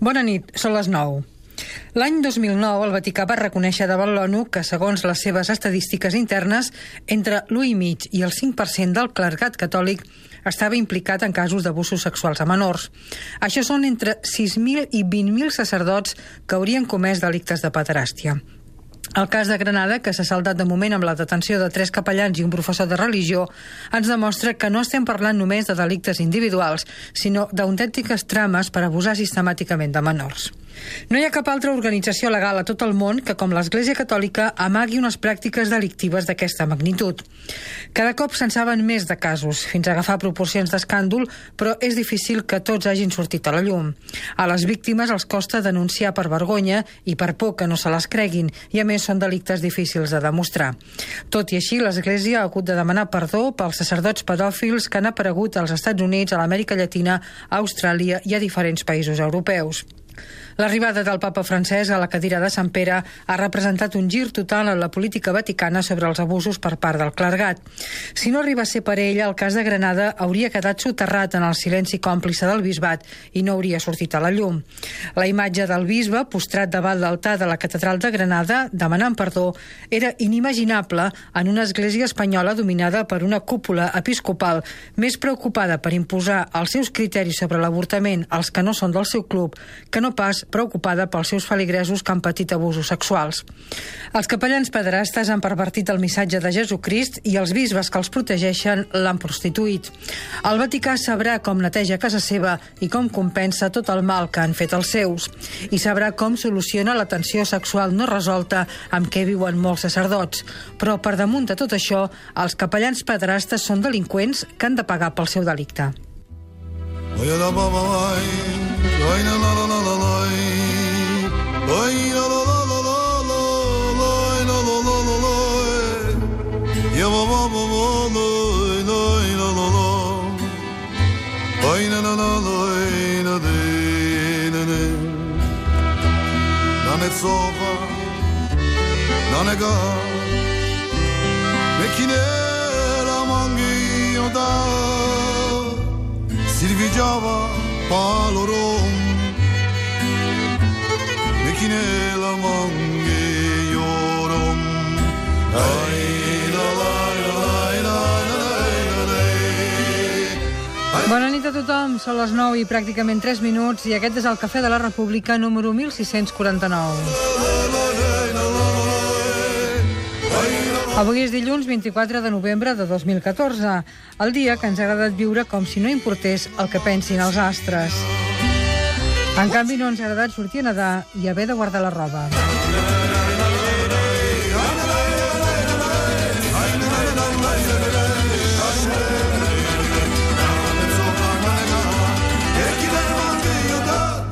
Bona nit, són les 9. L'any 2009 el Vaticà va reconèixer davant l'ONU que, segons les seves estadístiques internes, entre l'1,5 i el 5% del clergat catòlic estava implicat en casos d'abusos sexuals a menors. Això són entre 6.000 i 20.000 sacerdots que haurien comès delictes de pederàstia. El cas de Granada, que s'ha saldat de moment amb la detenció de tres capellans i un professor de religió, ens demostra que no estem parlant només de delictes individuals, sinó d'autèntiques trames per abusar sistemàticament de menors. No hi ha cap altra organització legal a tot el món que, com l'Església Catòlica, amagui unes pràctiques delictives d'aquesta magnitud. Cada cop se'n saben més de casos, fins a agafar proporcions d'escàndol, però és difícil que tots hagin sortit a la llum. A les víctimes els costa denunciar per vergonya i per por que no se les creguin, i a més són delictes difícils de demostrar. Tot i així, l'Església ha hagut de demanar perdó pels sacerdots pedòfils que han aparegut als Estats Units, a l'Amèrica Llatina, a Austràlia i a diferents països europeus. L'arribada del papa francès a la cadira de Sant Pere ha representat un gir total en la política vaticana sobre els abusos per part del clergat. Si no arriba a ser per ella, el cas de Granada hauria quedat soterrat en el silenci còmplice del bisbat i no hauria sortit a la llum. La imatge del bisbe, postrat davant l'altar de la catedral de Granada, demanant perdó, era inimaginable en una església espanyola dominada per una cúpula episcopal més preocupada per imposar els seus criteris sobre l'avortament als que no són del seu club que no pas preocupada pels seus feligresos que han patit abusos sexuals. Els capellans pederastes han pervertit el missatge de Jesucrist i els bisbes que els protegeixen l'han prostituït. El Vaticà sabrà com neteja casa seva i com compensa tot el mal que han fet els seus. I sabrà com soluciona la tensió sexual no resolta amb què viuen molts sacerdots. Però per damunt de tot això, els capellans pederastes són delinqüents que han de pagar pel seu delicte. Oye, la, Lay la la la la lay. Lay la la la la la lay la la la la lay. Ne ne ga. Mekine ramangi yoda. Silvi Java. Mangi iorom, ai la la Bona nit a tothom, són les 9 i pràcticament 3 minuts i aquest és el Cafè de la República número 1649. Avui és dilluns 24 de novembre de 2014, el dia que ens ha agradat viure com si no importés el que pensin els astres. En canvi, no ens ha agradat sortir a nedar i haver de guardar la roba.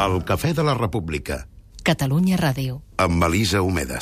El Cafè de la República. Catalunya Ràdio. Amb Elisa Homedes.